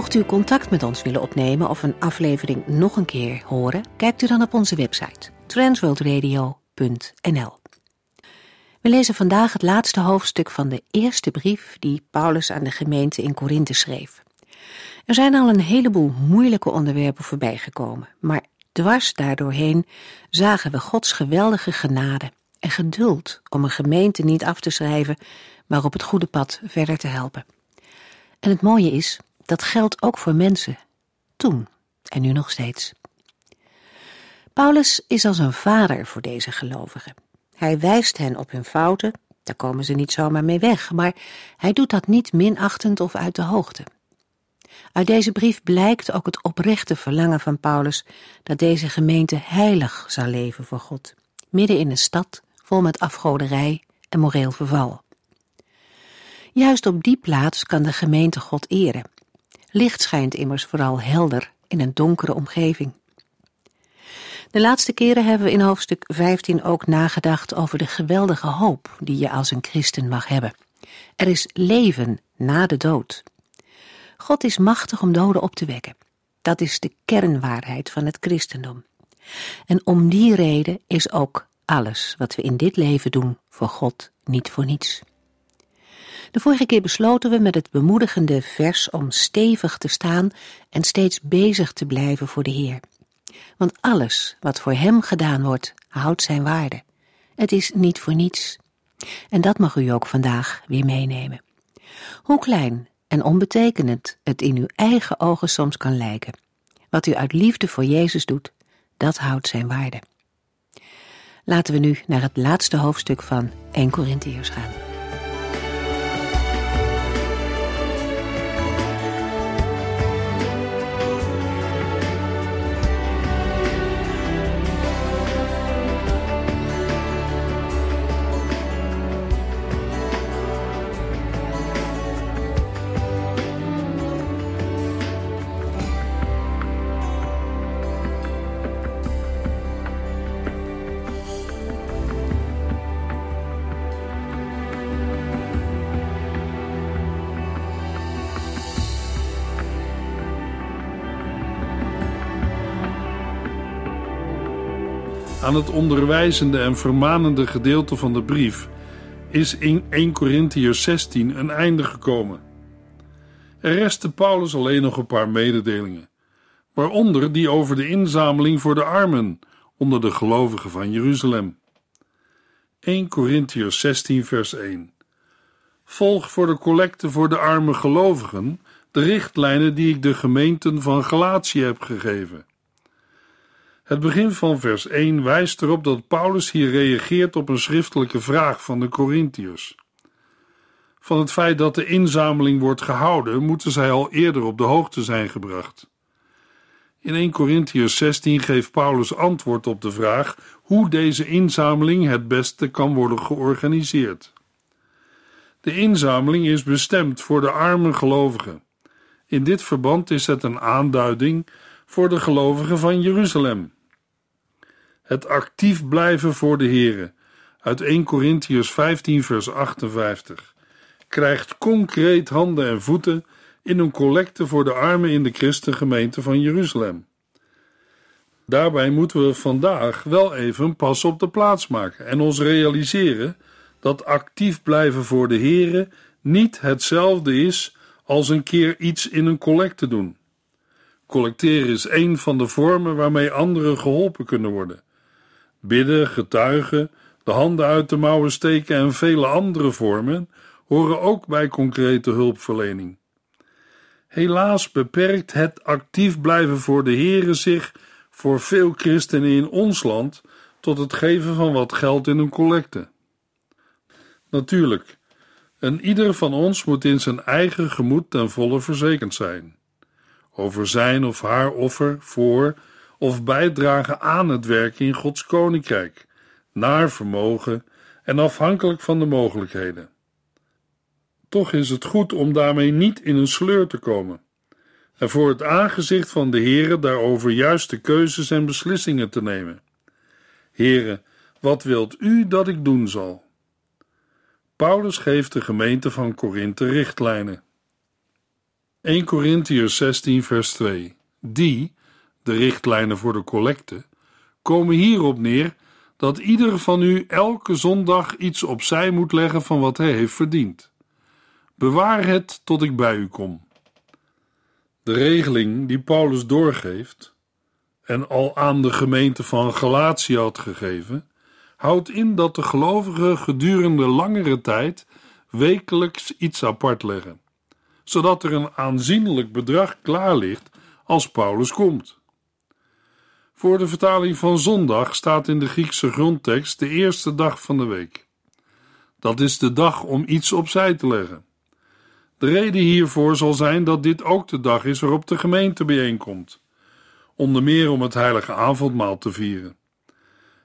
Mocht u contact met ons willen opnemen of een aflevering nog een keer horen, kijkt u dan op onze website transworldradio.nl. We lezen vandaag het laatste hoofdstuk van de eerste brief die Paulus aan de gemeente in Korinthe schreef. Er zijn al een heleboel moeilijke onderwerpen voorbijgekomen, maar dwars daardoorheen zagen we Gods geweldige genade en geduld om een gemeente niet af te schrijven, maar op het goede pad verder te helpen. En het mooie is, dat geldt ook voor mensen, toen en nu nog steeds. Paulus is als een vader voor deze gelovigen. Hij wijst hen op hun fouten, daar komen ze niet zomaar mee weg, maar hij doet dat niet minachtend of uit de hoogte. Uit deze brief blijkt ook het oprechte verlangen van Paulus dat deze gemeente heilig zou leven voor God, midden in een stad vol met afgoderij en moreel verval. Juist op die plaats kan de gemeente God eren Licht schijnt immers vooral helder in een donkere omgeving. De laatste keren hebben we in hoofdstuk 15 ook nagedacht over de geweldige hoop die je als een christen mag hebben. Er is leven na de dood. God is machtig om doden op te wekken. Dat is de kernwaarheid van het christendom. En om die reden is ook alles wat we in dit leven doen voor God niet voor niets. De vorige keer besloten we met het bemoedigende vers om stevig te staan en steeds bezig te blijven voor de Heer. Want alles wat voor Hem gedaan wordt, houdt zijn waarde. Het is niet voor niets. En dat mag u ook vandaag weer meenemen. Hoe klein en onbetekenend het in uw eigen ogen soms kan lijken. Wat u uit liefde voor Jezus doet, dat houdt zijn waarde. Laten we nu naar het laatste hoofdstuk van 1 Corinthiërs gaan. Aan het onderwijzende en vermanende gedeelte van de brief is in 1 Corinthiërs 16 een einde gekomen. Er restte Paulus alleen nog een paar mededelingen, waaronder die over de inzameling voor de armen onder de gelovigen van Jeruzalem. 1 Corinthiërs 16 vers 1 Volg voor de collecte voor de arme gelovigen de richtlijnen die ik de gemeenten van Galatië heb gegeven. Het begin van vers 1 wijst erop dat Paulus hier reageert op een schriftelijke vraag van de Corinthiërs. Van het feit dat de inzameling wordt gehouden, moeten zij al eerder op de hoogte zijn gebracht. In 1 Corinthiërs 16 geeft Paulus antwoord op de vraag hoe deze inzameling het beste kan worden georganiseerd. De inzameling is bestemd voor de arme gelovigen. In dit verband is het een aanduiding voor de gelovigen van Jeruzalem. Het actief blijven voor de Here uit 1 Corinthians 15 vers 58 krijgt concreet handen en voeten in een collecte voor de armen in de christengemeente van Jeruzalem. Daarbij moeten we vandaag wel even een pas op de plaats maken en ons realiseren dat actief blijven voor de Here niet hetzelfde is als een keer iets in een collecte doen. Collecteren is een van de vormen waarmee anderen geholpen kunnen worden. Bidden, getuigen, de handen uit de mouwen steken en vele andere vormen horen ook bij concrete hulpverlening. Helaas beperkt het actief blijven voor de Here zich voor veel christenen in ons land tot het geven van wat geld in een collecte. Natuurlijk, en ieder van ons moet in zijn eigen gemoed ten volle verzekerd zijn. over zijn of haar offer voor of bijdragen aan het werk in Gods koninkrijk, naar vermogen en afhankelijk van de mogelijkheden. Toch is het goed om daarmee niet in een sleur te komen en voor het aangezicht van de Heere daarover juiste keuzes en beslissingen te nemen. Heere, wat wilt u dat ik doen zal? Paulus geeft de gemeente van Korinthe richtlijnen. 1 Corinthiërs 16 vers 2 Die, de richtlijnen voor de collecte, komen hierop neer dat ieder van u elke zondag iets opzij moet leggen van wat hij heeft verdiend. Bewaar het tot ik bij u kom. De regeling die Paulus doorgeeft en al aan de gemeente van Galatië had gegeven, houdt in dat de gelovigen gedurende langere tijd wekelijks iets apart leggen, zodat er een aanzienlijk bedrag klaar ligt als Paulus komt. Voor de vertaling van zondag staat in de Griekse grondtekst de eerste dag van de week. Dat is de dag om iets opzij te leggen. De reden hiervoor zal zijn dat dit ook de dag is waarop de gemeente bijeenkomt, onder meer om het heilige avondmaal te vieren.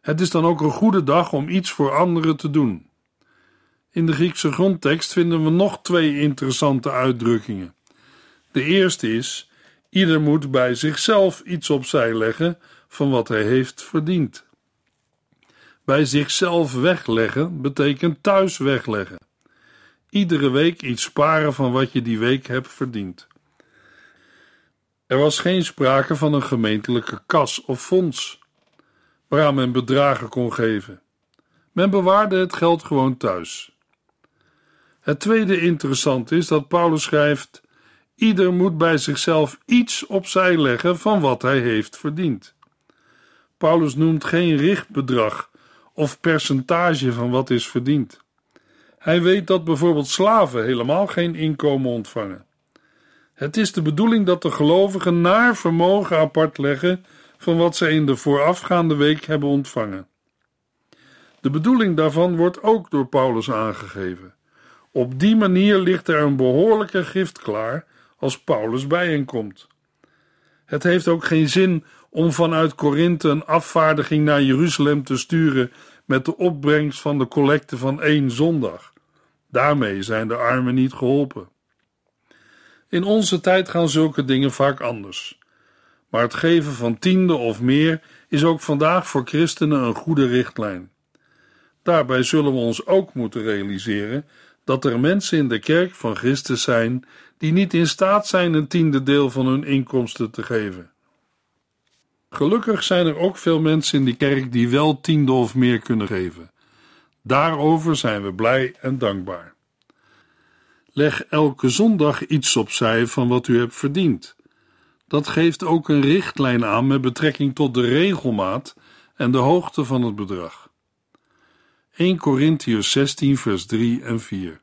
Het is dan ook een goede dag om iets voor anderen te doen. In de Griekse grondtekst vinden we nog twee interessante uitdrukkingen. De eerste is: ieder moet bij zichzelf iets opzij leggen van wat hij heeft verdiend. Bij zichzelf wegleggen betekent thuis wegleggen. Iedere week iets sparen van wat je die week hebt verdiend. Er was geen sprake van een gemeentelijke kas of fonds waaraan men bedragen kon geven. Men bewaarde het geld gewoon thuis. Het tweede interessant is dat Paulus schrijft: Ieder moet bij zichzelf iets opzij leggen van wat hij heeft verdiend. Paulus noemt geen richtbedrag of percentage van wat is verdiend. Hij weet dat bijvoorbeeld slaven helemaal geen inkomen ontvangen. Het is de bedoeling dat de gelovigen naar vermogen apart leggen van wat zij in de voorafgaande week hebben ontvangen. De bedoeling daarvan wordt ook door Paulus aangegeven. Op die manier ligt er een behoorlijke gift klaar als Paulus bijeenkomt. Het heeft ook geen zin om vanuit Korinthe een afvaardiging naar Jeruzalem te sturen met de opbrengst van de collecte van één zondag. Daarmee zijn de armen niet geholpen. In onze tijd gaan zulke dingen vaak anders. Maar het geven van tiende of meer is ook vandaag voor christenen een goede richtlijn. Daarbij zullen we ons ook moeten realiseren dat er mensen in de kerk van Christus zijn die niet in staat zijn een tiende deel van hun inkomsten te geven. Gelukkig zijn er ook veel mensen in die kerk die wel tiende of meer kunnen geven. Daarover zijn we blij en dankbaar. Leg elke zondag iets opzij van wat u hebt verdiend. Dat geeft ook een richtlijn aan met betrekking tot de regelmaat en de hoogte van het bedrag. 1 Corinthians 16, vers 3 en 4.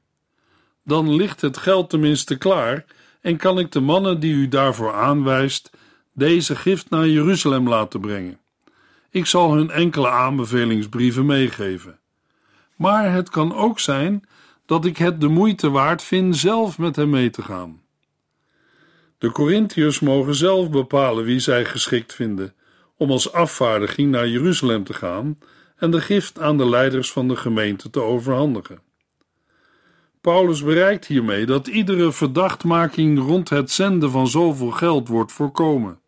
Dan ligt het geld tenminste klaar en kan ik de mannen die u daarvoor aanwijst deze gift naar Jeruzalem laten brengen. Ik zal hun enkele aanbevelingsbrieven meegeven. Maar het kan ook zijn dat ik het de moeite waard vind zelf met hem mee te gaan. De Corinthiërs mogen zelf bepalen wie zij geschikt vinden om als afvaardiging naar Jeruzalem te gaan en de gift aan de leiders van de gemeente te overhandigen. Paulus bereikt hiermee dat iedere verdachtmaking rond het zenden van zoveel geld wordt voorkomen.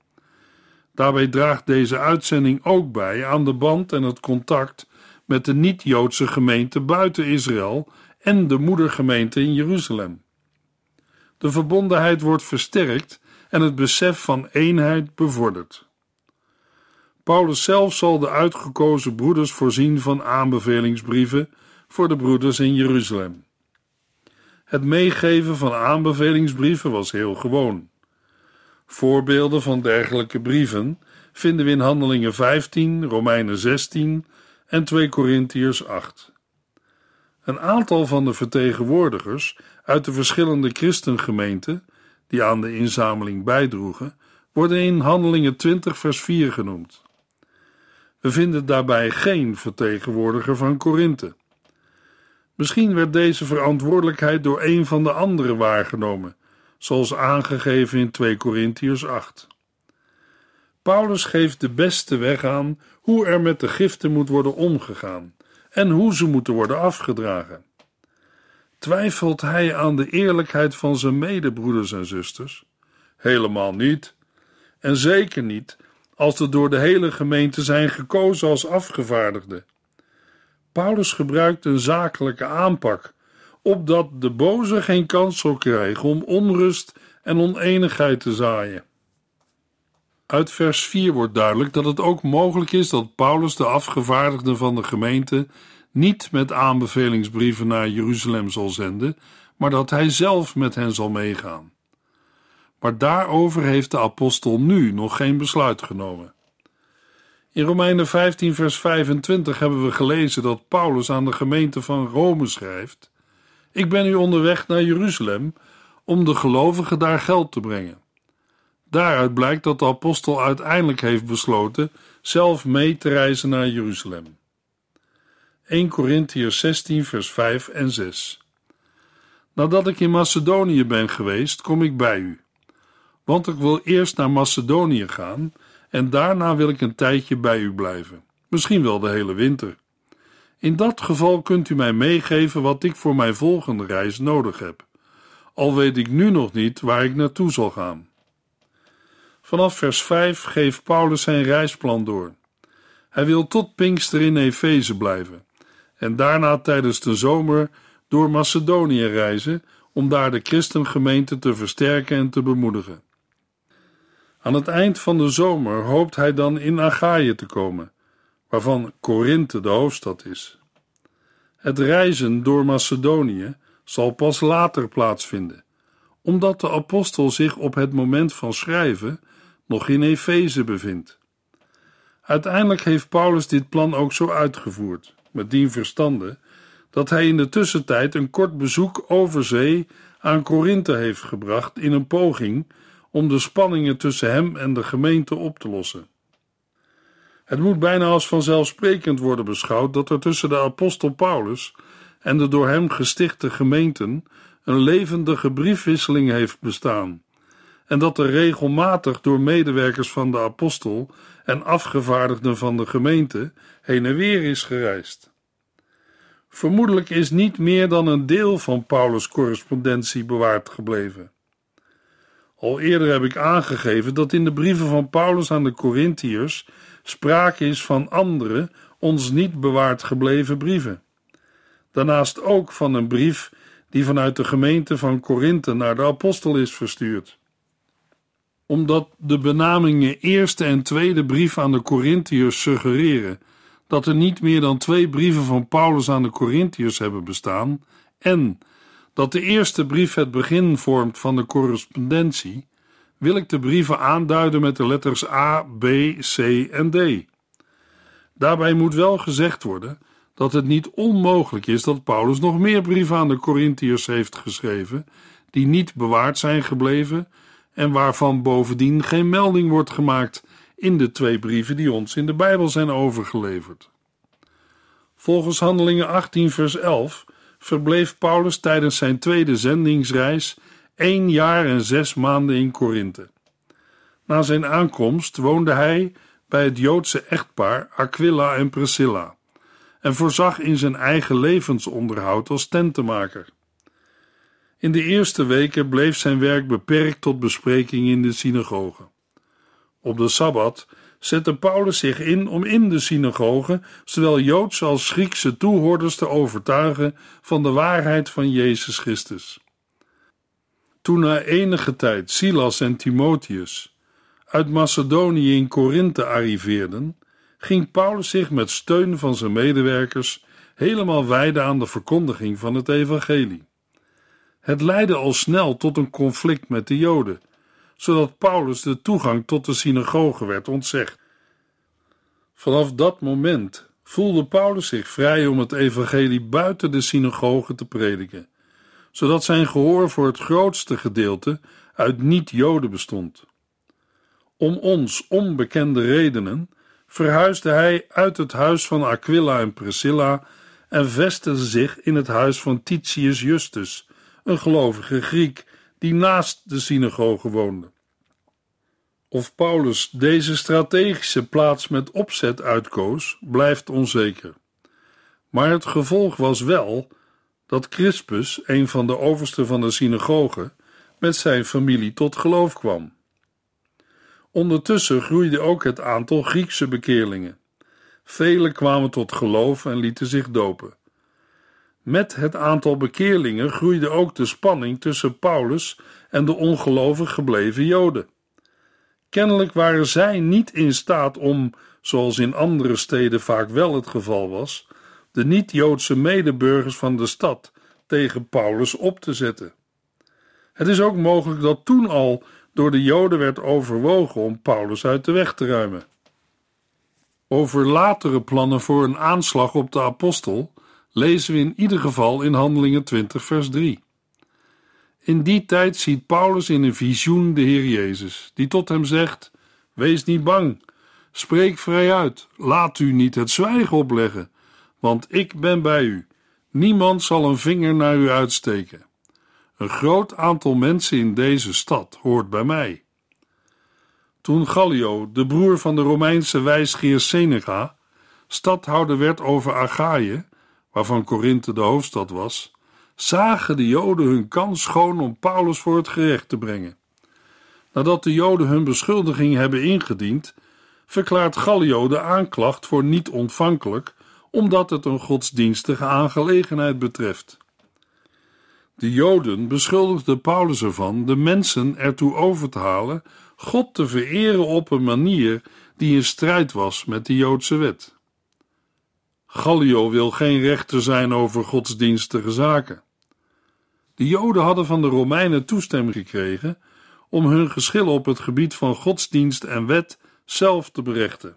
Daarbij draagt deze uitzending ook bij aan de band en het contact met de niet-Joodse gemeente buiten Israël en de moedergemeente in Jeruzalem. De verbondenheid wordt versterkt en het besef van eenheid bevorderd. Paulus zelf zal de uitgekozen broeders voorzien van aanbevelingsbrieven voor de broeders in Jeruzalem. Het meegeven van aanbevelingsbrieven was heel gewoon. Voorbeelden van dergelijke brieven vinden we in Handelingen 15, Romeinen 16 en 2 Korintiërs 8. Een aantal van de vertegenwoordigers uit de verschillende christengemeenten die aan de inzameling bijdroegen, worden in Handelingen 20 vers 4 genoemd. We vinden daarbij geen vertegenwoordiger van Korinthe. Misschien werd deze verantwoordelijkheid door een van de anderen waargenomen, zoals aangegeven in 2 Korintiërs 8. Paulus geeft de beste weg aan hoe er met de giften moet worden omgegaan en hoe ze moeten worden afgedragen. Twijfelt hij aan de eerlijkheid van zijn medebroeders en zusters? Helemaal niet. En zeker niet als ze door de hele gemeente zijn gekozen als afgevaardigden. Paulus gebruikt een zakelijke aanpak, opdat de boze geen kans zal krijgen om onrust en oneenigheid te zaaien. Uit vers 4 wordt duidelijk dat het ook mogelijk is dat Paulus de afgevaardigden van de gemeente niet met aanbevelingsbrieven naar Jeruzalem zal zenden, maar dat hij zelf met hen zal meegaan. Maar daarover heeft de apostel nu nog geen besluit genomen. In Romeinen 15, vers 25 hebben we gelezen dat Paulus aan de gemeente van Rome schrijft: Ik ben nu onderweg naar Jeruzalem om de gelovigen daar geld te brengen. Daaruit blijkt dat de apostel uiteindelijk heeft besloten zelf mee te reizen naar Jeruzalem. 1 Corinthiërs 16, vers 5 en 6. Nadat ik in Macedonië ben geweest, kom ik bij u. Want ik wil eerst naar Macedonië gaan en daarna wil ik een tijdje bij u blijven. Misschien wel de hele winter. In dat geval kunt u mij meegeven wat ik voor mijn volgende reis nodig heb. Al weet ik nu nog niet waar ik naartoe zal gaan. Vanaf vers 5 geeft Paulus zijn reisplan door. Hij wil tot Pinkster in Efeze blijven en daarna tijdens de zomer door Macedonië reizen om daar de christengemeente te versterken en te bemoedigen. Aan het eind van de zomer hoopt hij dan in Achaïe te komen, waarvan Korinthe de hoofdstad is. Het reizen door Macedonië zal pas later plaatsvinden, omdat de apostel zich op het moment van schrijven nog in Efeze bevindt. Uiteindelijk heeft Paulus dit plan ook zo uitgevoerd, met dien verstande dat hij in de tussentijd een kort bezoek over zee aan Korinthe heeft gebracht in een poging om de spanningen tussen hem en de gemeente op te lossen. Het moet bijna als vanzelfsprekend worden beschouwd dat er tussen de apostel Paulus en de door hem gestichte gemeenten een levendige briefwisseling heeft bestaan en dat er regelmatig door medewerkers van de apostel en afgevaardigden van de gemeente heen en weer is gereisd. Vermoedelijk is niet meer dan een deel van Paulus' correspondentie bewaard gebleven. Al eerder heb ik aangegeven dat in de brieven van Paulus aan de Corinthiërs sprake is van andere, ons niet bewaard gebleven brieven. Daarnaast ook van een brief die vanuit de gemeente van Korinthe naar de apostel is verstuurd omdat de benamingen eerste en tweede brief aan de Corinthiërs suggereren dat er niet meer dan twee brieven van Paulus aan de Corinthiërs hebben bestaan en dat de eerste brief het begin vormt van de correspondentie, wil ik de brieven aanduiden met de letters A, B, C en D. Daarbij moet wel gezegd worden dat het niet onmogelijk is dat Paulus nog meer brieven aan de Corinthiërs heeft geschreven, die niet bewaard zijn gebleven en waarvan bovendien geen melding wordt gemaakt in de twee brieven die ons in de Bijbel zijn overgeleverd. Volgens Handelingen 18, vers 11 verbleef Paulus tijdens zijn tweede zendingsreis één jaar en zes maanden in Korinthe. Na zijn aankomst woonde hij bij het Joodse echtpaar Aquila en Priscilla en voorzag in zijn eigen levensonderhoud als tentenmaker. In de eerste weken bleef zijn werk beperkt tot bespreking in de synagoge. Op de sabbat zette Paulus zich in om in de synagoge zowel Joodse als Griekse toehoorders te overtuigen van de waarheid van Jezus Christus. Toen na enige tijd Silas en Timotheus uit Macedonië in Korinthe arriveerden, ging Paulus zich met steun van zijn medewerkers helemaal wijden aan de verkondiging van het evangelie. Het leidde al snel tot een conflict met de Joden, zodat Paulus de toegang tot de synagoge werd ontzegd. Vanaf dat moment voelde Paulus zich vrij om het evangelie buiten de synagoge te prediken, zodat zijn gehoor voor het grootste gedeelte uit niet-Joden bestond. Om ons onbekende redenen verhuisde hij uit het huis van Aquila en Priscilla en vestigde zich in het huis van Titius Justus, een gelovige Griek die naast de synagoge woonde. Of Paulus deze strategische plaats met opzet uitkoos, blijft onzeker. Maar het gevolg was wel dat Crispus, een van de oversten van de synagoge, met zijn familie tot geloof kwam. Ondertussen groeide ook het aantal Griekse bekeerlingen. Velen kwamen tot geloof en lieten zich dopen. Met het aantal bekeerlingen groeide ook de spanning tussen Paulus en de ongelovig gebleven Joden. Kennelijk waren zij niet in staat om, zoals in andere steden vaak wel het geval was, de niet-Joodse medeburgers van de stad tegen Paulus op te zetten. Het is ook mogelijk dat toen al door de Joden werd overwogen om Paulus uit de weg te ruimen. Over latere plannen voor een aanslag op de apostel lezen we in ieder geval in Handelingen 20, vers 3. In die tijd ziet Paulus in een visioen de Heer Jezus, die tot hem zegt: Wees niet bang, spreek vrij uit, laat u niet het zwijgen opleggen, want ik ben bij u. Niemand zal een vinger naar u uitsteken. Een groot aantal mensen in deze stad hoort bij mij. Toen Gallio, de broer van de Romeinse wijsgeer Seneca, stadhouder werd over Achaïe, waarvan Korinthe de hoofdstad was, zagen de Joden hun kans schoon om Paulus voor het gerecht te brengen. Nadat de Joden hun beschuldiging hebben ingediend, verklaart Gallio de aanklacht voor niet ontvankelijk, omdat het een godsdienstige aangelegenheid betreft. De Joden beschuldigden Paulus ervan de mensen ertoe over te halen God te vereren op een manier die in strijd was met de Joodse wet. Gallio wil geen rechter zijn over godsdienstige zaken. De Joden hadden van de Romeinen toestemming gekregen om hun geschillen op het gebied van godsdienst en wet zelf te berechten.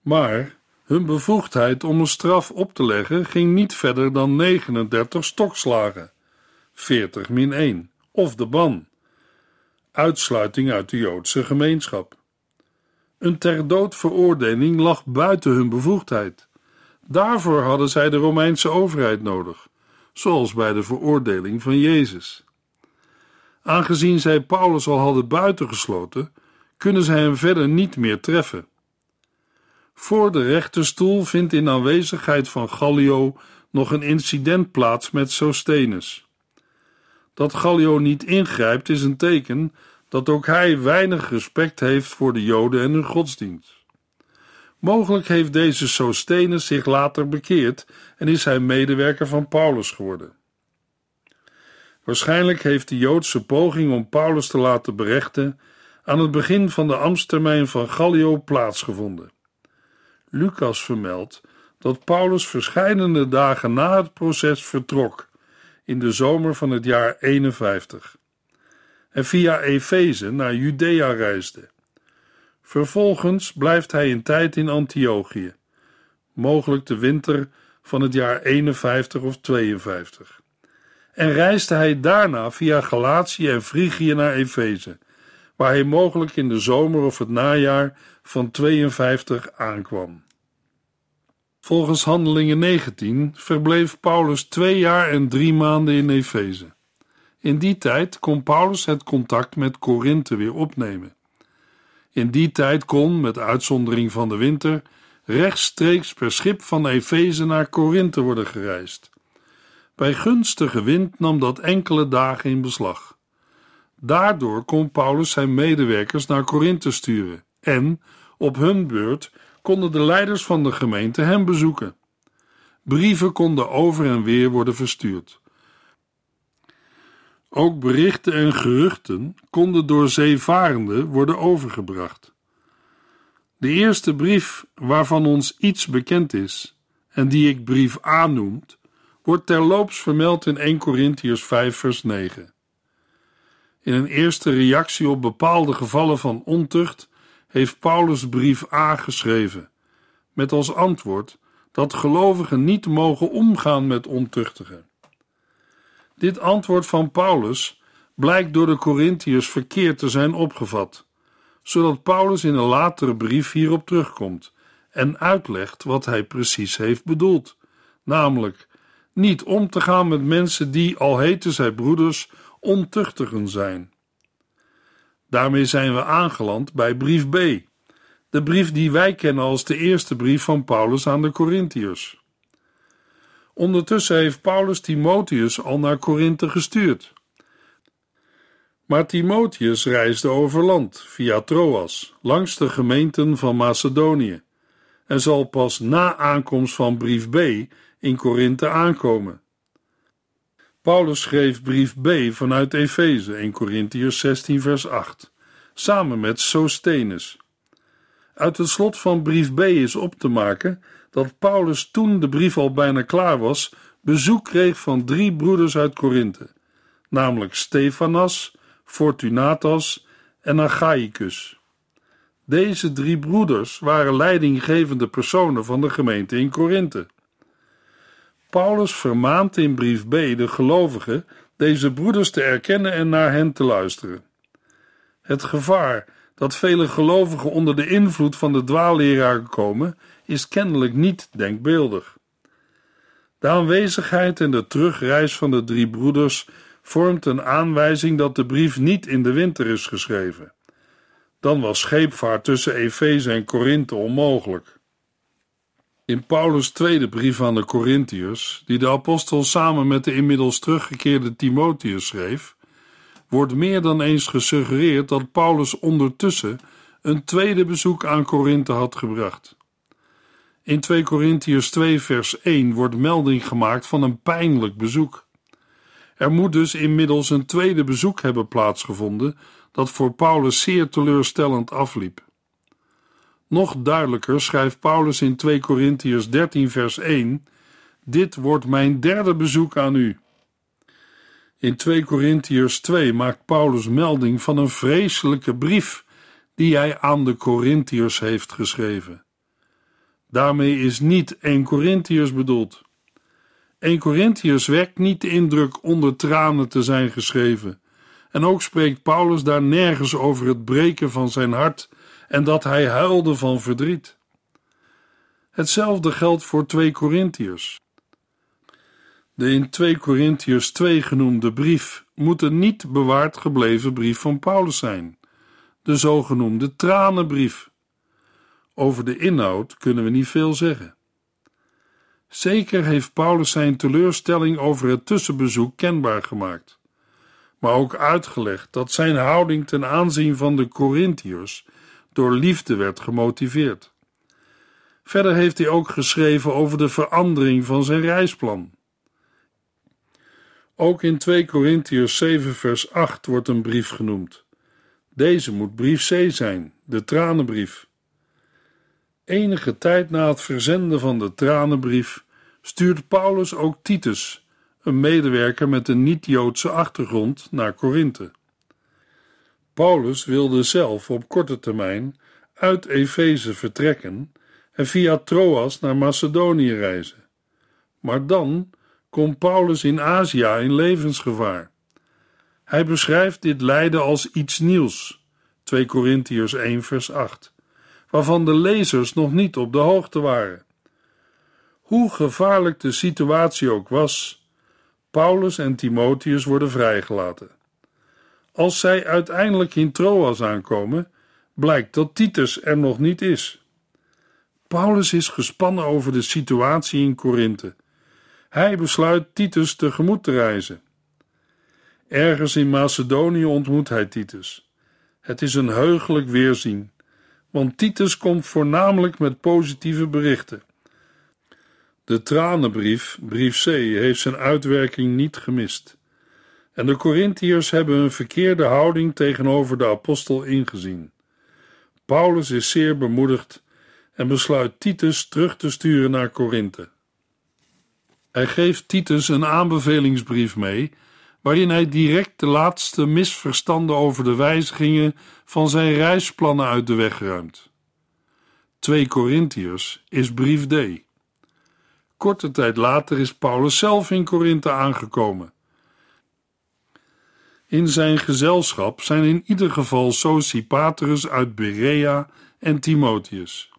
Maar hun bevoegdheid om een straf op te leggen ging niet verder dan 39 stokslagen, 40 min 1, of de ban, uitsluiting uit de Joodse gemeenschap. Een ter dood veroordeling lag buiten hun bevoegdheid. Daarvoor hadden zij de Romeinse overheid nodig, zoals bij de veroordeling van Jezus. Aangezien zij Paulus al hadden buitengesloten, kunnen zij hem verder niet meer treffen. Voor de rechterstoel vindt in aanwezigheid van Gallio nog een incident plaats met Sosthenes. Dat Gallio niet ingrijpt is een teken dat ook hij weinig respect heeft voor de Joden en hun godsdienst. Mogelijk heeft deze Sosthenes zich later bekeerd en is hij medewerker van Paulus geworden. Waarschijnlijk heeft de Joodse poging om Paulus te laten berechten aan het begin van de ambtstermijn van Gallio plaatsgevonden. Lucas vermeldt dat Paulus verscheidene dagen na het proces vertrok, in de zomer van het jaar 51, en via Efeze naar Judea reisde. Vervolgens blijft hij een tijd in Antiochië, mogelijk de winter van het jaar 51 of 52. En reisde hij daarna via Galatië en Frigië naar Efeze, waar hij mogelijk in de zomer of het najaar van 52 aankwam. Volgens Handelingen 19 verbleef Paulus twee jaar en drie maanden in Efeze. In die tijd kon Paulus het contact met Korinthe weer opnemen. In die tijd kon, met uitzondering van de winter, rechtstreeks per schip van Efeze naar Korinthe worden gereisd. Bij gunstige wind nam dat enkele dagen in beslag. Daardoor kon Paulus zijn medewerkers naar Korinthe sturen en, op hun beurt, konden de leiders van de gemeente hem bezoeken. Brieven konden over en weer worden verstuurd. Ook berichten en geruchten konden door zeevarenden worden overgebracht. De eerste brief waarvan ons iets bekend is, en die ik brief A wordt terloops vermeld in 1 Corinthians 5 vers 9. In een eerste reactie op bepaalde gevallen van ontucht heeft Paulus brief A geschreven, met als antwoord dat gelovigen niet mogen omgaan met ontuchtigen. Dit antwoord van Paulus blijkt door de Corinthiërs verkeerd te zijn opgevat, zodat Paulus in een latere brief hierop terugkomt en uitlegt wat hij precies heeft bedoeld, namelijk niet om te gaan met mensen die, al heten zij broeders ontuchtigen zijn. Daarmee zijn we aangeland bij brief B, de brief die wij kennen als de eerste brief van Paulus aan de Corinthiërs. Ondertussen heeft Paulus Timotheus al naar Korinthe gestuurd. Maar Timotheus reisde over land via Troas, langs de gemeenten van Macedonië, en zal pas na aankomst van brief B in Korinthe aankomen. Paulus schreef brief B vanuit Efeze in Corinthiërs 16 vers 8, samen met Sosthenes. Uit het slot van brief B is op te maken dat Paulus toen de brief al bijna klaar was, bezoek kreeg van drie broeders uit Korinthe, namelijk Stefanas, Fortunatas en Achaicus. Deze drie broeders waren leidinggevende personen van de gemeente in Korinthe. Paulus vermaant in brief B de gelovigen deze broeders te erkennen en naar hen te luisteren. Het gevaar dat vele gelovigen onder de invloed van de dwaalleraar komen, is kennelijk niet denkbeeldig. De aanwezigheid en de terugreis van de drie broeders vormt een aanwijzing dat de brief niet in de winter is geschreven. Dan was scheepvaart tussen Efeze en Korinthe onmogelijk. In Paulus' tweede brief aan de Corinthiërs, die de apostel samen met de inmiddels teruggekeerde Timotheus schreef, wordt meer dan eens gesuggereerd dat Paulus ondertussen een tweede bezoek aan Korinthe had gebracht. In 2 Corinthiërs 2 vers 1 wordt melding gemaakt van een pijnlijk bezoek. Er moet dus inmiddels een tweede bezoek hebben plaatsgevonden dat voor Paulus zeer teleurstellend afliep. Nog duidelijker schrijft Paulus in 2 Corinthiërs 13 vers 1: Dit wordt mijn derde bezoek aan u. In 2 Corinthiërs 2 maakt Paulus melding van een vreselijke brief die hij aan de Corinthiërs heeft geschreven. Daarmee is niet 1 Corinthiërs bedoeld. 1 Corinthiërs wekt niet de indruk onder tranen te zijn geschreven. En ook spreekt Paulus daar nergens over het breken van zijn hart en dat hij huilde van verdriet. Hetzelfde geldt voor 2 Corinthiërs. De in 2 Corinthiërs 2 genoemde brief moet een niet bewaard gebleven brief van Paulus zijn, de zogenoemde tranenbrief. Over de inhoud kunnen we niet veel zeggen. Zeker heeft Paulus zijn teleurstelling over het tussenbezoek kenbaar gemaakt, maar ook uitgelegd dat zijn houding ten aanzien van de Corinthiërs door liefde werd gemotiveerd. Verder heeft hij ook geschreven over de verandering van zijn reisplan. Ook in 2 Corinthiërs 7 vers 8 wordt een brief genoemd. Deze moet brief C zijn, de tranenbrief. Enige tijd na het verzenden van de tranenbrief stuurt Paulus ook Titus, een medewerker met een niet-Joodse achtergrond, naar Korinthe. Paulus wilde zelf op korte termijn uit Efeze vertrekken en via Troas naar Macedonië reizen. Maar dan komt Paulus in Azië in levensgevaar. Hij beschrijft dit lijden als iets nieuws, 2 Corinthiërs 1 vers 8, waarvan de lezers nog niet op de hoogte waren. Hoe gevaarlijk de situatie ook was, Paulus en Timotheus worden vrijgelaten. Als zij uiteindelijk in Troas aankomen, blijkt dat Titus er nog niet is. Paulus is gespannen over de situatie in Korinthe. Hij besluit Titus tegemoet te reizen. Ergens in Macedonië ontmoet hij Titus. Het is een heugelijk weerzien, want Titus komt voornamelijk met positieve berichten. De tranenbrief, brief C, heeft zijn uitwerking niet gemist. En de Corinthiërs hebben een verkeerde houding tegenover de apostel ingezien. Paulus is zeer bemoedigd en besluit Titus terug te sturen naar Korinthe. Hij geeft Titus een aanbevelingsbrief mee, waarin hij direct de laatste misverstanden over de wijzigingen van zijn reisplannen uit de weg ruimt. 2 Corinthiërs is brief D. Korte tijd later is Paulus zelf in Korinthe aangekomen. In zijn gezelschap zijn in ieder geval Sosipaterus uit Berea en Timotheus.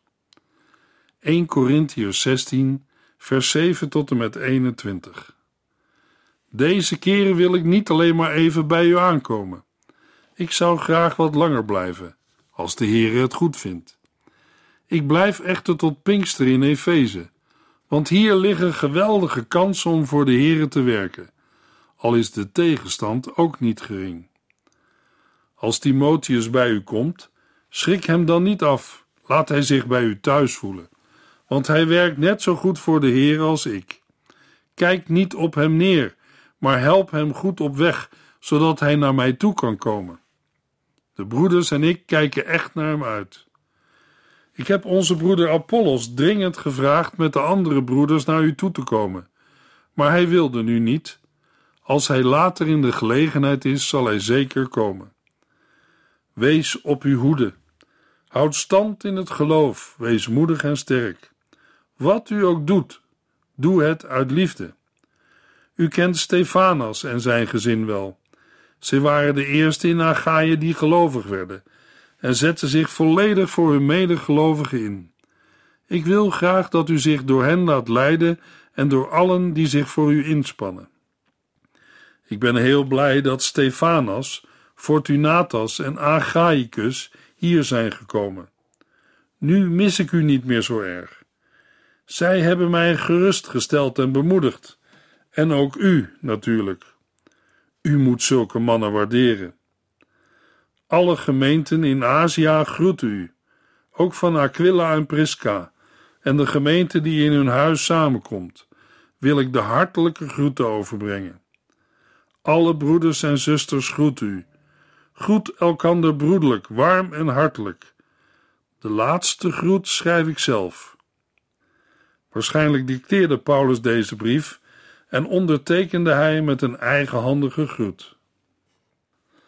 1 Corinthiërs 16, vers 7 tot en met 21. Deze keren wil ik niet alleen maar even bij u aankomen. Ik zou graag wat langer blijven, als de Heere het goed vindt. Ik blijf echter tot Pinkster in Efeze, want hier liggen geweldige kansen om voor de Heere te werken, al is de tegenstand ook niet gering. Als Timotheus bij u komt, schrik hem dan niet af, laat hij zich bij u thuis voelen, want hij werkt net zo goed voor de Heer als ik. Kijk niet op hem neer, maar help hem goed op weg, zodat hij naar mij toe kan komen. De broeders en ik kijken echt naar hem uit. Ik heb onze broeder Apollos dringend gevraagd met de andere broeders naar u toe te komen, maar hij wilde nu niet. Als hij later in de gelegenheid is, zal hij zeker komen. Wees op uw hoede. Houd stand in het geloof, wees moedig en sterk. Wat u ook doet, doe het uit liefde. U kent Stefanas en zijn gezin wel. Ze waren de eerste in Achaïe die gelovig werden en zetten zich volledig voor hun medegelovigen in. Ik wil graag dat u zich door hen laat leiden en door allen die zich voor u inspannen. Ik ben heel blij dat Stefanas, Fortunatas en Agaicus hier zijn gekomen. Nu mis ik u niet meer zo erg. Zij hebben mij gerustgesteld en bemoedigd, en ook u natuurlijk. U moet zulke mannen waarderen. Alle gemeenten in Azië groeten u, ook van Aquila en Prisca, en de gemeente die in hun huis samenkomt, wil ik de hartelijke groeten overbrengen. Alle broeders en zusters groeten u. Groet elkander broederlijk, warm en hartelijk. De laatste groet schrijf ik zelf. Waarschijnlijk dicteerde Paulus deze brief en ondertekende hij met een eigenhandige groet.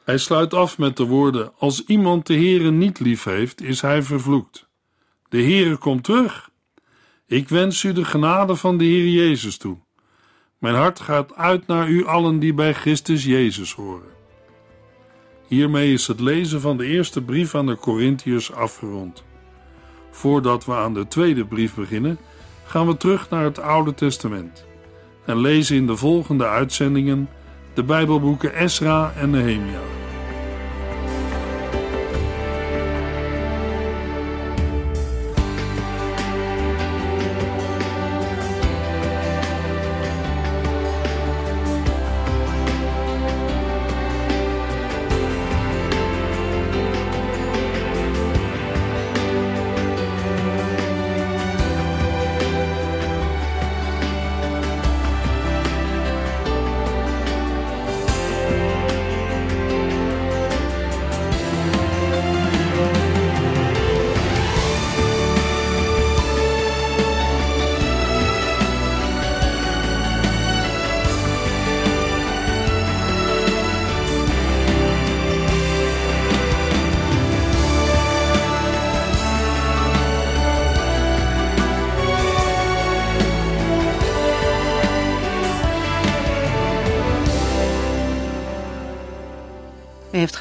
Hij sluit af met de woorden: Als iemand de Heere niet lief heeft, is hij vervloekt. De Heere komt terug. Ik wens u de genade van de Heer Jezus toe. Mijn hart gaat uit naar u allen die bij Christus Jezus horen. Hiermee is het lezen van de eerste brief aan de Corinthiërs afgerond. Voordat we aan de tweede brief beginnen, gaan we terug naar het Oude Testament en lezen in de volgende uitzendingen de Bijbelboeken Esra en Nehemia.